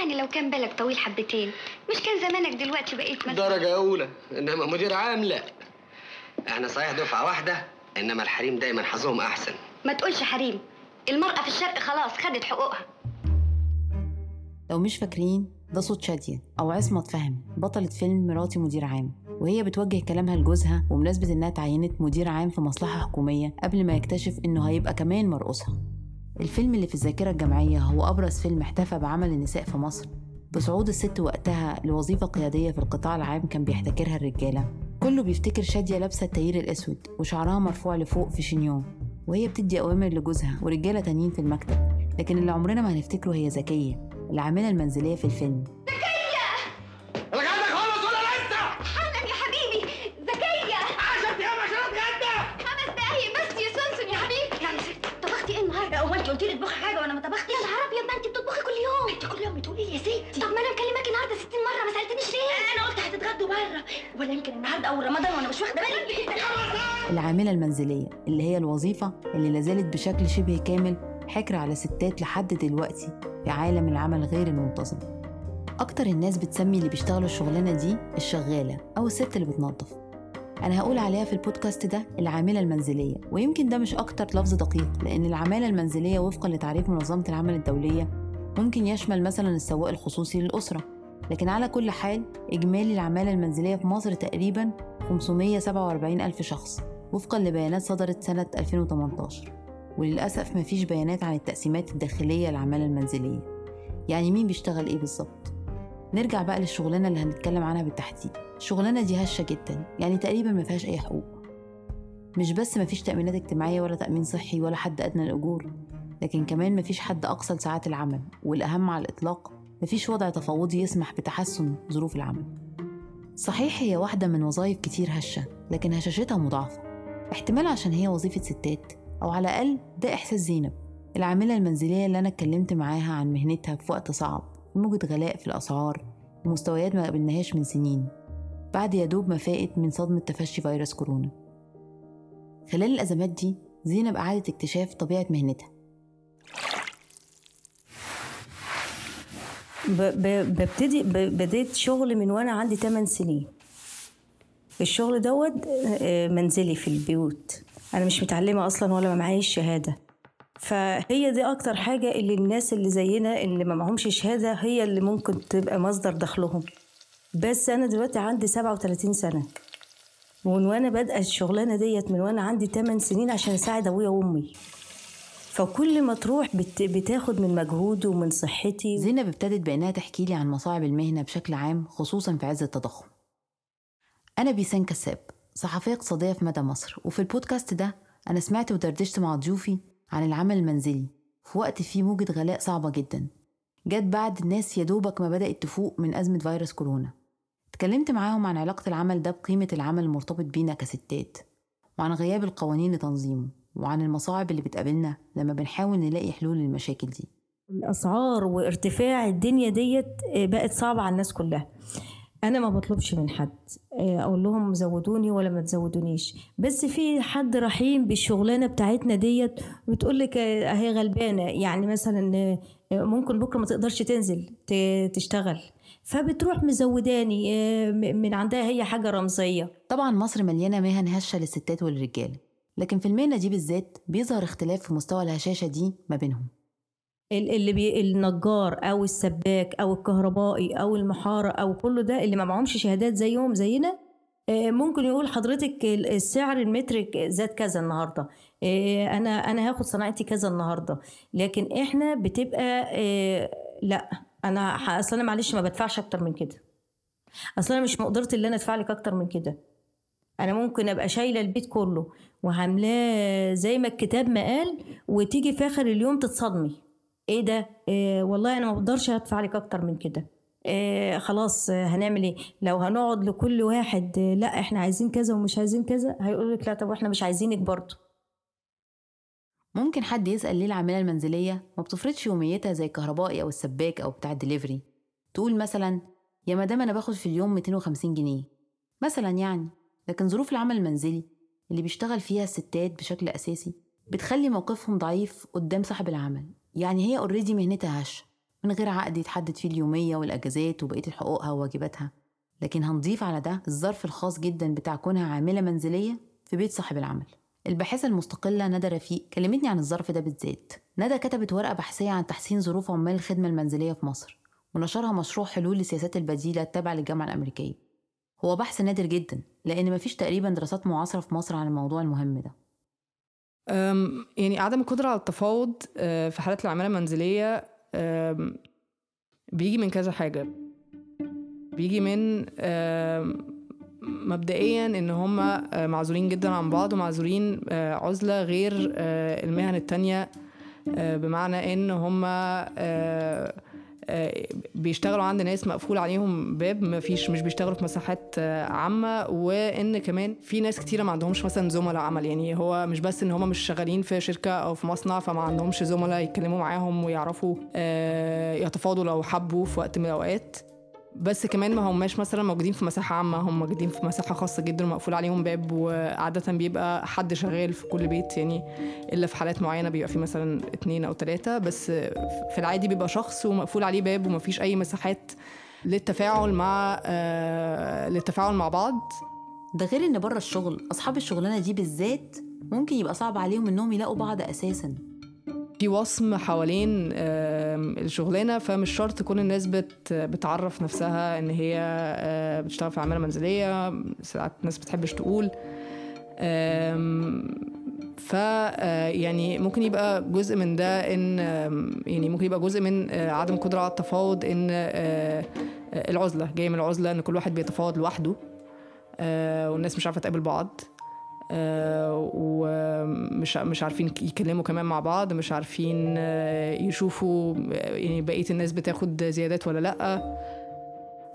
يعني لو كان بالك طويل حبتين مش كان زمانك دلوقتي بقيت مثلا درجة أولى إنما مدير عام لا. إحنا صحيح دفعة واحدة إنما الحريم دايما حظهم أحسن. ما تقولش حريم المرأة في الشرق خلاص خدت حقوقها. لو مش فاكرين ده صوت شادية أو عصمت فهمي بطلة فيلم مراتي مدير عام. وهي بتوجه كلامها لجوزها بمناسبة إنها تعينت مدير عام في مصلحة حكومية قبل ما يكتشف إنه هيبقى كمان مرقصها. الفيلم اللي في الذاكرة الجمعية هو أبرز فيلم احتفى بعمل النساء في مصر. بصعود الست وقتها لوظيفة قيادية في القطاع العام كان بيحتكرها الرجالة. كله بيفتكر شادية لابسة التايير الأسود وشعرها مرفوع لفوق في شينيون وهي بتدي أوامر لجوزها ورجالة تانيين في المكتب. لكن اللي عمرنا ما هنفتكره هي زكية العاملة المنزلية في الفيلم. اللي هي الوظيفة اللي لازالت بشكل شبه كامل حكر على ستات لحد دلوقتي في عالم العمل غير المنتظم. أكتر الناس بتسمي اللي بيشتغلوا الشغلانة دي الشغالة أو الست اللي بتنظف. أنا هقول عليها في البودكاست ده العاملة المنزلية ويمكن ده مش أكتر لفظ دقيق لأن العمالة المنزلية وفقا لتعريف منظمة العمل الدولية ممكن يشمل مثلا السواق الخصوصي للأسرة. لكن على كل حال إجمالي العمالة المنزلية في مصر تقريبا 547 ألف شخص. وفقا لبيانات صدرت سنة 2018 وللأسف مفيش بيانات عن التقسيمات الداخلية للعمالة المنزلية. يعني مين بيشتغل إيه بالظبط؟ نرجع بقى للشغلانة اللي هنتكلم عنها بالتحديد. الشغلانة دي هشة جدا يعني تقريبا ما فيهاش أي حقوق. مش بس ما فيش تأمينات اجتماعية ولا تأمين صحي ولا حد أدنى الأجور لكن كمان ما فيش حد أقصى لساعات العمل والأهم على الإطلاق ما فيش وضع تفاوضي يسمح بتحسن ظروف العمل. صحيح هي واحدة من وظائف كتير هشة لكن هشاشتها مضاعفة. احتمال عشان هي وظيفة ستات أو على الأقل ده إحساس زينب. العاملة المنزلية اللي أنا اتكلمت معاها عن مهنتها في وقت صعب وموجة غلاء في الأسعار ومستويات ما قابلناهاش من سنين. بعد يا دوب ما فاقت من صدمة تفشي فيروس كورونا. خلال الأزمات دي زينب أعادت اكتشاف طبيعة مهنتها. ببتدي بديت شغل من وأنا عندي 8 سنين. الشغل دوت آه، منزلي في البيوت. أنا مش متعلمة أصلا ولا معايا شهادة. فهي دي أكتر حاجة اللي الناس اللي زينا اللي ما معهمش شهادة هي اللي ممكن تبقى مصدر دخلهم. بس أنا دلوقتي عندي 37 سنة. ومن وأنا بادئة الشغلانة ديت من وأنا عندي 8 سنين عشان أساعد أبويا وأمي. فكل ما تروح بت... بتاخد من مجهودي ومن صحتي. زينب ابتدت بأنها تحكي لي عن مصاعب المهنة بشكل عام خصوصا في عز التضخم. أنا بيسان كساب صحفية اقتصادية في مدى مصر. وفي البودكاست ده أنا سمعت ودردشت مع ضيوفي عن العمل المنزلي. في وقت فيه موجة غلاء صعبة جدا. جت بعد الناس يا دوبك ما بدأت تفوق من أزمة فيروس كورونا. اتكلمت معاهم عن علاقة العمل ده بقيمة العمل المرتبط بينا كستات وعن غياب القوانين لتنظيمه وعن المصاعب اللي بتقابلنا لما بنحاول نلاقي حلول للمشاكل دي. الأسعار وارتفاع الدنيا ديت آه، بقت صعبة على الناس كلها. أنا ما بطلبش من حد آه، أقول لهم زودوني ولا ما تزودونيش. بس في حد رحيم بالشغلانة بتاعتنا ديت بتقول لك آه، اهي غلبانة. يعني مثلا آه، ممكن بكرة ما تقدرش تنزل تشتغل. فبتروح مزوداني آه، من عندها هي حاجة رمزية. طبعا مصر مليانة مهن هشة للستات والرجال لكن في المهنة دي بالذات بيظهر اختلاف في مستوى الهشاشة دي ما بينهم. اللي بي النجار أو السباك أو الكهربائي أو المحارة أو كله ده اللي ما معهمش شهادات زيهم زينا آه، ممكن يقول حضرتك ال- السعر المتر ك- زاد كذا النهارده آه، أنا أنا هاخد صناعتي كذا النهارده لكن إحنا بتبقى آه، لأ أنا أصل أنا معلش ما بدفعش أكتر من كده أصل أنا مش مقدرتي اللي أنا أدفع لك أكتر من كده أنا ممكن أبقى شايلة البيت كله وعاملاه زي ما الكتاب ما قال وتيجي في آخر اليوم تتصدمي. إيه ده؟ إيه والله أنا ما بقدرش أدفع لك أكتر من كده. إيه خلاص آه، هنعمل إيه؟ لو هنقعد لكل واحد آه، لأ إحنا عايزين كذا ومش عايزين كذا هيقول لك لأ طب إحنا مش عايزينك برضه. ممكن حد يسأل ليه العاملة المنزلية ما بتفرضش يوميتها زي الكهربائي أو السباك أو بتاع الدليفري؟ تقول مثلا يا مدام أنا باخد في اليوم 250 جنيه. مثلا يعني. لكن ظروف العمل المنزلي اللي بيشتغل فيها الستات بشكل أساسي بتخلي موقفهم ضعيف قدام صاحب العمل. يعني هي اوريدي مهنتها هشة من غير عقد يتحدد فيه اليومية والأجازات وبقية حقوقها وواجباتها. لكن هنضيف على ده الظرف الخاص جدا بتاع كونها عاملة منزلية في بيت صاحب العمل. الباحثة المستقلة ندى رفيق كلمتني عن الظرف ده بالذات. ندى كتبت ورقة بحثية عن تحسين ظروف عمال الخدمة المنزلية في مصر. ونشرها مشروع حلول للسياسات البديلة التابعة للجامعة الأمريكية. هو بحث نادر جدا لأن مفيش تقريبا دراسات معاصرة في مصر عن الموضوع المهم ده. يعني عدم القدرة على التفاوض آه، في حالات العمالة المنزلية بيجي من كذا حاجة. بيجي من مبدئيا إن هم معزولين جدا عن بعض ومعزولين آه، عزلة غير آه، المهن التانية آه، بمعنى إن هم آه، آه، بيشتغلوا عند ناس مقفول عليهم باب مفيش مش بيشتغلوا في مساحات آه، عامة. وإن كمان في ناس كتيرة ما عندهمش مثلا زملاء عمل. يعني هو مش بس إن هم مش شغالين في شركة أو في مصنع فما عندهمش زملاء يتكلموا معاهم ويعرفوا آه، يتفاوضوا لو حبوا في وقت من الأوقات. بس كمان ما هماش مثلا موجودين في مساحة عامة هم موجودين في مساحة خاصة جدا ومقفول عليهم باب وعادة بيبقى حد شغال في كل بيت يعني إلا في حالات معينة بيبقى في مثلا اتنين أو تلاتة بس في العادي بيبقى شخص ومقفول عليه باب ومفيش أي مساحات للتفاعل مع آه للتفاعل مع بعض. ده غير إن بره الشغل أصحاب الشغلانة دي بالذات ممكن يبقى صعب عليهم إنهم يلاقوا بعض أساسا. في وصم حوالين الشغلانة فمش شرط تكون الناس بت بتعرف نفسها إن هي آه، بتشتغل في عمالة منزلية ساعات الناس بتحبش تقول. ف آه، يعني ممكن يبقى جزء من ده إن يعني ممكن يبقى جزء من آه، عدم القدره على التفاوض إن العزلة جاية من العزلة إن كل واحد بيتفاوض لوحده والناس مش عارفة تقابل بعض. ومش مش عارفين يكلموا كمان مع بعض مش عارفين آه، يشوفوا آه، يعني بقية الناس بتاخد زيادات ولا لأ.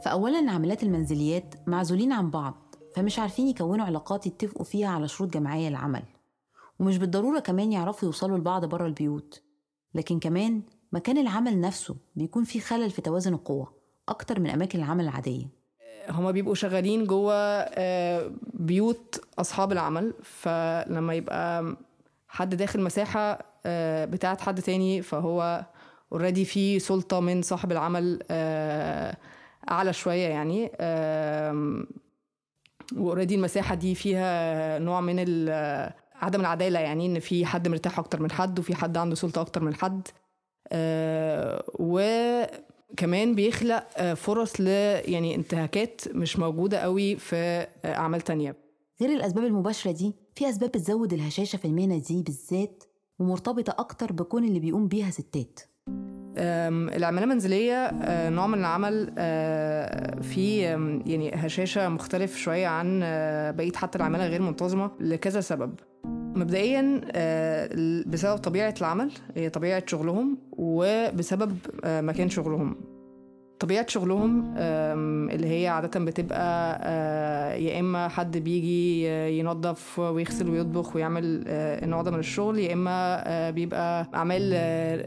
فأولا عاملات المنزليات معزولين عن بعض فمش عارفين يكونوا علاقات يتفقوا فيها على شروط جماعية للعمل ومش بالضرورة كمان يعرفوا يوصلوا لبعض بره البيوت. لكن كمان مكان العمل نفسه بيكون فيه خلل في توازن القوة أكتر من أماكن العمل العادية. هما بيبقوا شغالين جوه آه، بيوت أصحاب العمل. فلما يبقى حد داخل مساحة آه، بتاعت حد تاني فهو already في سلطة من صاحب العمل آه، أعلى شوية يعني و already المساحة دي فيها نوع من عدم العدالة يعني إن في حد مرتاح أكتر من حد وفي حد عنده سلطة أكتر من حد. آه، وكمان بيخلق آه، فرص ل يعني انتهاكات مش موجودة قوي في آه، أعمال تانية. غير الأسباب المباشرة دي في أسباب بتزود الهشاشة في المهنة دي بالذات ومرتبطة أكتر بكون اللي بيقوم بيها ستات. العمالة المنزلية آه، نوع من العمل فيه يعني هشاشة مختلف شوية عن بقية حتى العمالة غير منتظمة لكذا سبب. مبدئيا آه، بسبب طبيعة العمل هي طبيعة شغلهم وبسبب آه، مكان شغلهم. طبيعة شغلهم اللي هي عادة بتبقى آه، يا إما حد بيجي ينظف ويغسل ويطبخ ويعمل النوع ده من الشغل يا إما بيبقى أعمال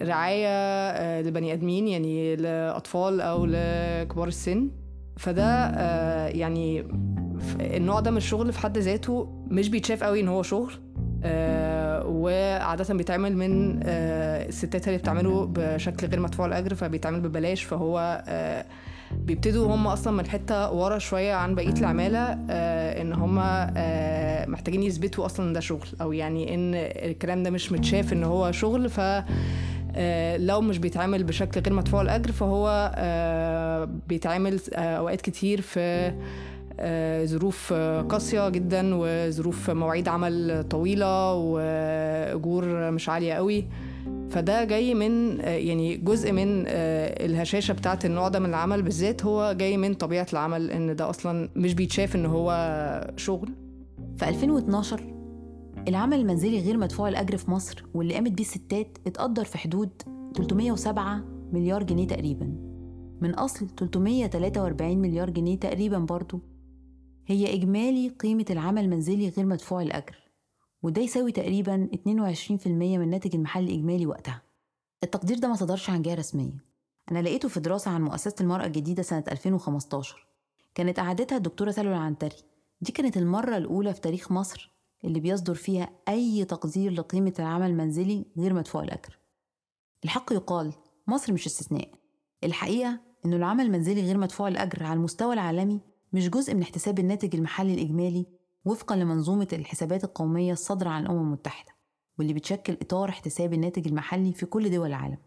رعاية لبني آدمين يعني لأطفال أو لكبار السن. فده يعني النوع ده من الشغل في حد ذاته مش بيتشاف قوي إن هو شغل. آه، وعادة بيتعمل من آه، الستات اللي بتعمله بشكل غير مدفوع الأجر فبيتعمل ببلاش فهو آه، بيبتدوا هم أصلا من حتة ورا شوية عن بقية العمالة آه، إن هم آه، محتاجين يثبتوا أصلا ده شغل أو يعني إن الكلام ده مش متشاف إن هو شغل ف لو مش بيتعمل بشكل غير مدفوع الأجر فهو آه، بيتعمل آه، أوقات كتير في ظروف آه، قاسية جدا وظروف مواعيد عمل طويلة وأجور مش عالية قوي. فده جاي من آه، يعني جزء من آه، الهشاشة بتاعت النوع ده من العمل بالذات. هو جاي من طبيعة العمل إن ده أصلا مش بيتشاف إن هو شغل. في 2012 العمل المنزلي غير مدفوع الأجر في مصر واللي قامت بيه الستات اتقدر في حدود 307 مليار جنيه تقريبا. من أصل 343 مليار جنيه تقريبا برضو. هي إجمالي قيمة العمل المنزلي غير مدفوع الأجر وده يساوي تقريبا 22% من الناتج المحلي الإجمالي وقتها. التقدير ده ما صدرش عن جهة رسمية. أنا لقيته في دراسة عن مؤسسة المرأة الجديدة سنة 2015 كانت أعدتها الدكتورة سلوى العنتري. دي كانت المرة الأولى في تاريخ مصر اللي بيصدر فيها أي تقدير لقيمة العمل المنزلي غير مدفوع الأجر. الحق يقال مصر مش استثناء. الحقيقة إنه العمل المنزلي غير مدفوع الأجر على المستوى العالمي مش جزء من احتساب الناتج المحلي الإجمالي وفقا لمنظومة الحسابات القومية الصادرة عن الأمم المتحدة واللي بتشكل إطار احتساب الناتج المحلي في كل دول العالم.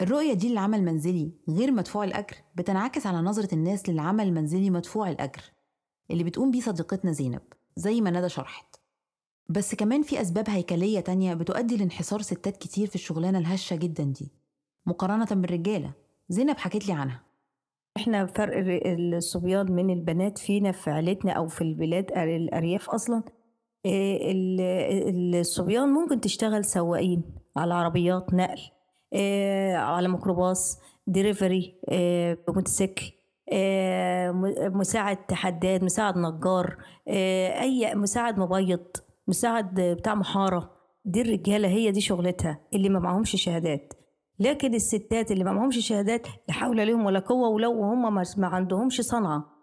الرؤية دي للعمل المنزلي غير مدفوع الأجر بتنعكس على نظرة الناس للعمل المنزلي مدفوع الأجر اللي بتقوم بيه صديقتنا زينب زي ما ندى شرحت. بس كمان في أسباب هيكلية تانية بتؤدي لانحصار ستات كتير في الشغلانة الهشة جدا دي. مقارنة بالرجالة زينب حكت لي عنها. إحنا فرق الصبيان من البنات فينا في عيلتنا أو في البلاد الأرياف أصلا. ال- الصبيان ممكن تشتغل سواقين على عربيات نقل إيه، على ميكروباص دليفري إيه، موتوسيكل مساعد حداد مساعد نجار أي مساعد مبيض مساعد بتاع محارة. دي الرجالة هي دي شغلتها اللي ما معهمش شهادات. لكن الستات اللي ما معهمش شهادات لا حول لهم ولا قوة ولو هم ما عندهمش صنعة.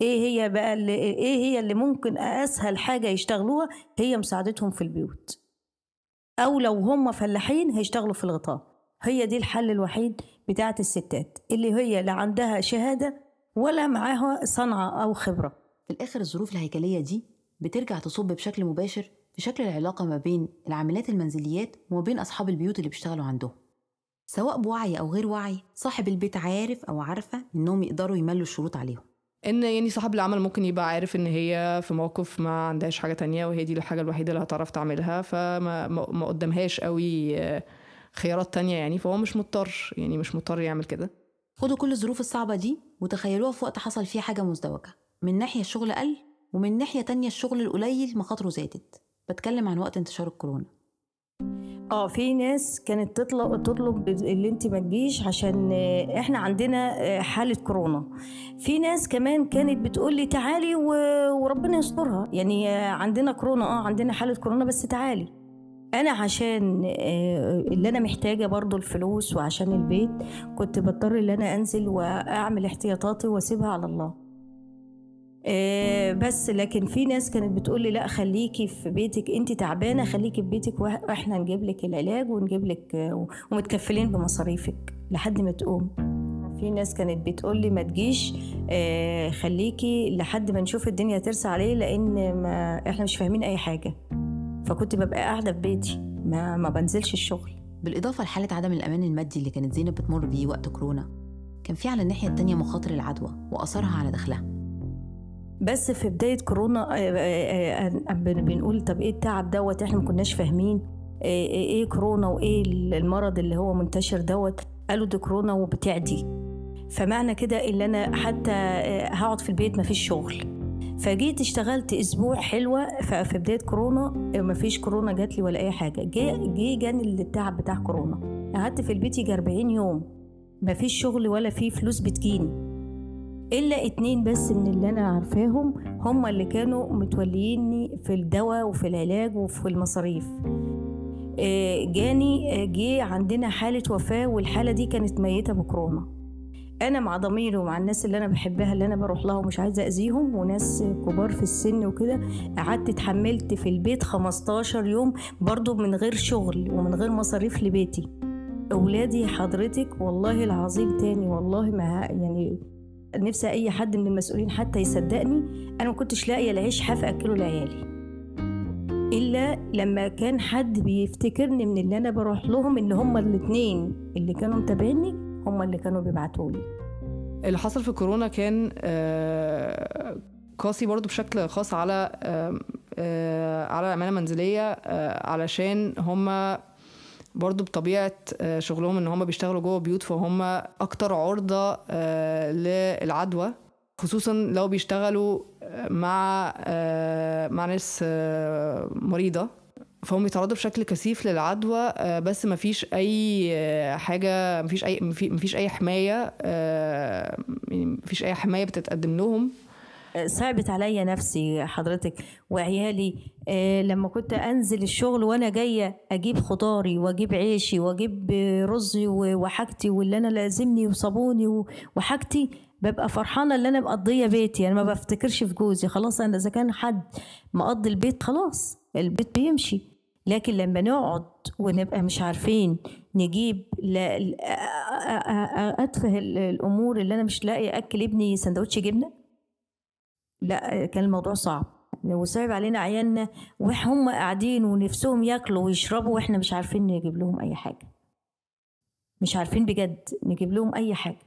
إيه هي بقى اللي إيه هي اللي ممكن أسهل حاجة يشتغلوها؟ هي مساعدتهم في البيوت. أو لو هم فلاحين هيشتغلوا في الغطاء. هي دي الحل الوحيد بتاعت الستات اللي هي لا عندها شهادة ولا معاها صنعة أو خبرة. في الآخر الظروف الهيكلية دي بترجع تصب بشكل مباشر في شكل العلاقة ما بين العاملات المنزليات وما بين أصحاب البيوت اللي بيشتغلوا عندهم. سواء بوعي أو غير وعي صاحب البيت عارف أو عارفة إنهم يقدروا يملوا الشروط عليهم. إن يعني صاحب العمل ممكن يبقى عارف إن هي في موقف ما عندهاش حاجة تانية وهي دي الحاجة الوحيدة اللي هتعرف تعملها فما ما قدامهاش قوي آه، خيارات تانية يعني فهو مش مضطر يعني مش مضطر يعمل كده. خدوا كل الظروف الصعبة دي وتخيلوها في وقت حصل فيه حاجة مزدوجة. من ناحية الشغل قل ومن ناحية تانية الشغل القليل مخاطره زادت. بتكلم عن وقت انتشار الكورونا. آه في ناس كانت تطلب تطلب اللي انت ما تجيش عشان آه، إحنا عندنا آه، حالة كورونا. في ناس كمان كانت بتقول لي تعالي وربنا يسترها. يعني آه، عندنا كورونا آه عندنا حالة كورونا بس تعالي. أنا عشان اللي أنا محتاجة برضو الفلوس وعشان البيت كنت بضطر إن أنا أنزل وأعمل احتياطاتي وأسيبها على الله. بس لكن في ناس كانت بتقول لي لا خليكي في بيتك انت تعبانة خليكي في بيتك وإحنا نجيب لك العلاج ونجيب لك آه، ومتكفلين بمصاريفك لحد ما تقوم. في ناس كانت بتقول لي ما تجيش آه، خليكي لحد ما نشوف الدنيا ترسى عليه لأن ما إحنا مش فاهمين أي حاجة. فكنت ببقى قاعدة في بيتي ما ما بنزلش الشغل. بالإضافة لحالة عدم الأمان المادي اللي كانت زينب بتمر بيه وقت كورونا كان في على الناحية التانية مخاطر العدوى وأثرها على دخلها. بس في بداية كورونا آه، آه، آه، بن- بنقول طب إيه التعب دوت؟ إحنا ما كناش فاهمين إيه كورونا وإيه المرض اللي هو منتشر دوت؟ قالوا دي كورونا وبتعدي. فمعنى كده إن أنا حتى هقعد في البيت ما فيش شغل. فجيت اشتغلت أسبوع حلوة في بداية كورونا آه، ما فيش كورونا جات لي ولا أي حاجة. جه جه جاني التعب بتاع كورونا. قعدت في البيت يجي 40 يوم ما فيش شغل ولا في فلوس بتجيني. إلا اتنين بس من اللي أنا عارفاهم هم اللي كانوا متوليني في الدواء وفي العلاج وفي المصاريف. آه، جاني آه، جه عندنا حالة وفاة والحالة دي كانت ميتة بكورونا. أنا مع ضميري ومع الناس اللي أنا بحبها اللي أنا بروح لها ومش عايزة أذيهم وناس كبار في السن وكده. قعدت اتحملت في البيت 15 يوم برضو من غير شغل ومن غير مصاريف لبيتي. أولادي حضرتك والله العظيم تاني والله ما يعني نفسي أي حد من المسؤولين حتى يصدقني أنا ما كنتش لاقية العيش حاف أكله لعيالي إلا لما كان حد بيفتكرني من اللي أنا بروح لهم إن هما الاتنين اللي كانوا متابعيني هما اللي كانوا بيبعتوا لي اللي حصل في كورونا كان آه، قاسي برضو بشكل خاص على آه، على العمالة المنزلية آه، علشان هما برضو بطبيعة آه، شغلهم إن هما بيشتغلوا جوه بيوت فهم أكتر عرضة آه، للعدوى. خصوصا لو بيشتغلوا آه، مع مع ناس مريضة. فهم بيتعرضوا بشكل كثيف للعدوى بس ما فيش أي حاجة ما فيش أي ما فيش أي حماية يعني ما فيش أي حماية بتتقدم لهم. صعبت عليا نفسي حضرتك. وعيالي آه، لما كنت أنزل الشغل وأنا جاية أجيب خضاري وأجيب عيشي وأجيب رزي وحاجتي واللي أنا لازمني وصابوني وحاجتي ببقى فرحانة إن أنا مقضية بيتي. أنا ما بفتكرش في جوزي. خلاص أنا إذا كان حد مقضي البيت خلاص البيت بيمشي. لكن لما نقعد ونبقى مش عارفين نجيب أتفه ال- الأمور اللي أنا مش لاقي أكل ابني سندوتش جبنة لا كان الموضوع صعب. وصعب علينا عيالنا وهم قاعدين ونفسهم ياكلوا ويشربوا وإحنا مش عارفين نجيب لهم أي حاجة. مش عارفين بجد نجيب لهم أي حاجة.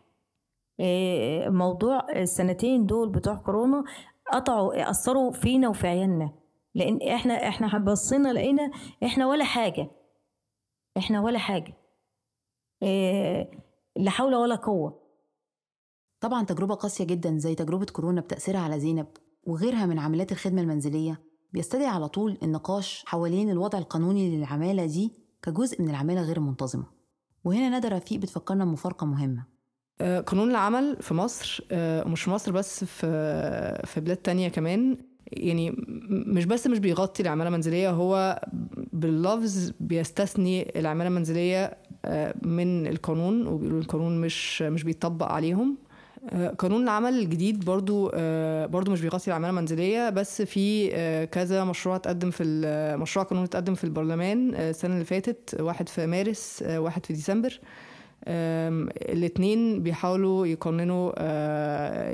إيه، موضوع السنتين دول بتوع كورونا قطعوا أثروا فينا وفي عيالنا لأن إحنا إحنا بصينا لقينا إحنا ولا حاجة. إحنا ولا حاجة. إيه، لا حول ولا قوة. طبعا تجربة قاسية جدا زي تجربة كورونا بتأثيرها على زينب وغيرها من عاملات الخدمة المنزلية بيستدعي على طول النقاش حوالين الوضع القانوني للعمالة دي كجزء من العمالة غير المنتظمة وهنا ندى رفيق بتفكرنا بمفارقة مهمة. آه، قانون العمل في مصر آه، ومش في مصر بس في في بلاد تانية كمان. يعني مش بس مش بيغطي العمالة المنزلية هو باللفظ بيستثني العمالة المنزلية آه، من القانون وبيقولوا القانون مش مش بيطبق عليهم. قانون العمل الجديد برضو آه، برضو مش بيغطي العمالة المنزلية بس في آه، كذا مشروع اتقدم في مشروع قانون اتقدم في البرلمان آه، السنة اللي فاتت واحد في مارس آه، واحد في ديسمبر. الاثنين بيحاولوا يقننوا آه،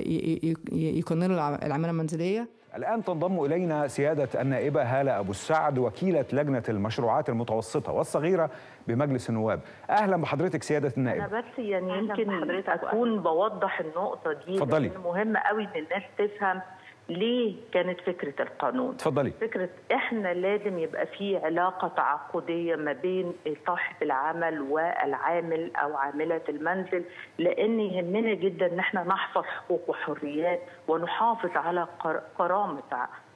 يقننوا الع- العمالة المنزلية. الآن تنضم إلينا سيادة النائبة هالة أبو السعد وكيلة لجنة المشروعات المتوسطة والصغيرة بمجلس النواب. أهلا بحضرتك سيادة أنا النائبة بس يعني يمكن أكون بوضح النقطة دي. لأن مهم قوي إن الناس تفهم ليه كانت فكرة القانون؟ اتفضلي فكرة إحنا لازم يبقى في علاقة تعاقدية ما بين صاحب العمل والعامل أو عاملة المنزل لأن يهمنا جدا إن إحنا نحفظ حقوق وحريات ونحافظ على قر- كرامة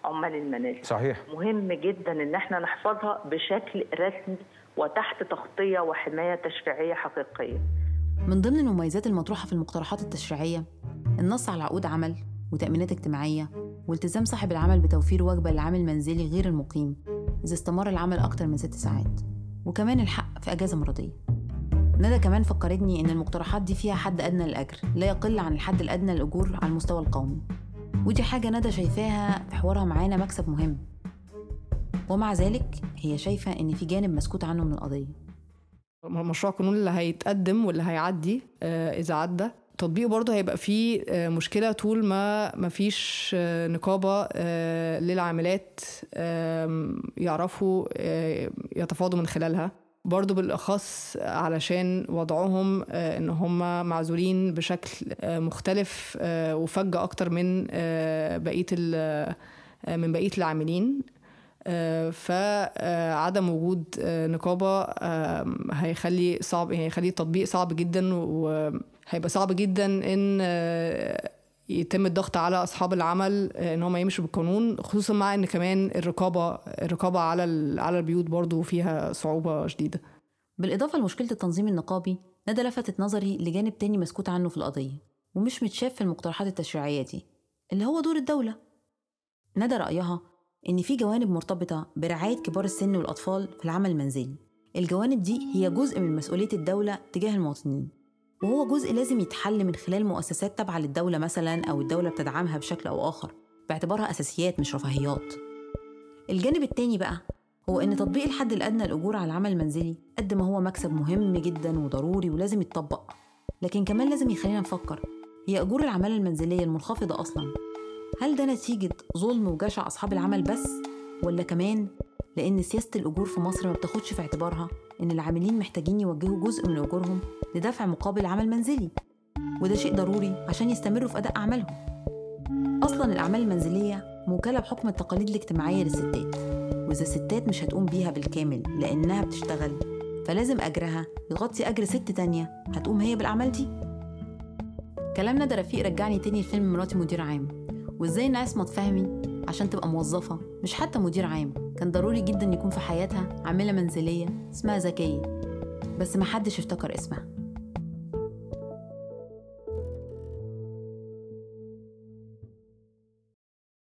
عمال المنازل. صحيح. مهم جدا إن إحنا نحفظها بشكل رسمي وتحت تغطية وحماية تشريعية حقيقية. من ضمن المميزات المطروحة في المقترحات التشريعية النص على عقود عمل. وتأمينات اجتماعية والتزام صاحب العمل بتوفير وجبة للعامل المنزلي غير المقيم إذا استمر العمل أكتر من ست ساعات. وكمان الحق في أجازة مرضية. ندى كمان فكرتني إن المقترحات دي فيها حد أدنى للأجر لا يقل عن الحد الأدنى للأجور على المستوى القومي. ودي حاجة ندى شايفاها في حوارها معانا مكسب مهم. ومع ذلك هي شايفة إن في جانب مسكوت عنه من القضية. مشروع القانون اللي هيتقدم واللي هيعدي آه، إذا عدى. تطبيقه برضه هيبقى فيه آه، مشكلة طول ما ما فيش آه، نقابة آه، للعاملات يعرفوا يتفاوضوا من خلالها. برضه بالأخص علشان وضعهم إن هم معزولين بشكل مختلف آه، وفج أكتر من آه، من بقية العاملين. فعدم وجود نقابة هيخلي صعب يعني هيخلي التطبيق صعب جدا وهيبقى صعب جدا إن آه، يتم الضغط على أصحاب العمل آه، إن هم يمشوا بالقانون خصوصا مع إن كمان الرقابة الرقابة على على البيوت برضو فيها صعوبة شديدة. بالإضافة لمشكلة التنظيم النقابي ندى لفتت نظري لجانب تاني مسكوت عنه في القضية ومش متشاف في المقترحات التشريعية دي اللي هو دور الدولة. ندى رأيها إن في جوانب مرتبطة برعاية كبار السن والأطفال في العمل المنزلي. الجوانب دي هي جزء من مسؤولية الدولة تجاه المواطنين. وهو جزء لازم يتحل من خلال مؤسسات تابعة للدولة مثلا أو الدولة بتدعمها بشكل أو آخر باعتبارها أساسيات مش رفاهيات. الجانب التاني بقى هو إن تطبيق الحد الأدنى للأجور على العمل المنزلي قد ما هو مكسب مهم جدا وضروري ولازم يتطبق. لكن كمان لازم يخلينا نفكر هي أجور العمالة المنزلية المنخفضة أصلا؟ هل ده نتيجة ظلم وجشع أصحاب العمل بس؟ ولا كمان لأن سياسة الأجور في مصر ما بتاخدش في اعتبارها إن العاملين محتاجين يوجهوا جزء من أجورهم لدفع مقابل عمل منزلي. وده شيء ضروري عشان يستمروا في أداء أعمالهم. أصلا الأعمال المنزلية موكلة بحكم التقاليد الاجتماعية للستات وإذا الستات مش هتقوم بيها بالكامل لأنها بتشتغل فلازم أجرها يغطي أجر ست تانية هتقوم هي بالأعمال دي. كلام ندى رفيق رجعني تاني لفيلم مراتي مدير عام. وإزاي إن عصمت فهمي عشان تبقى موظفة مش حتى مدير عام. كان ضروري جدا يكون في حياتها عاملة منزلية اسمها زكية بس محدش افتكر اسمها.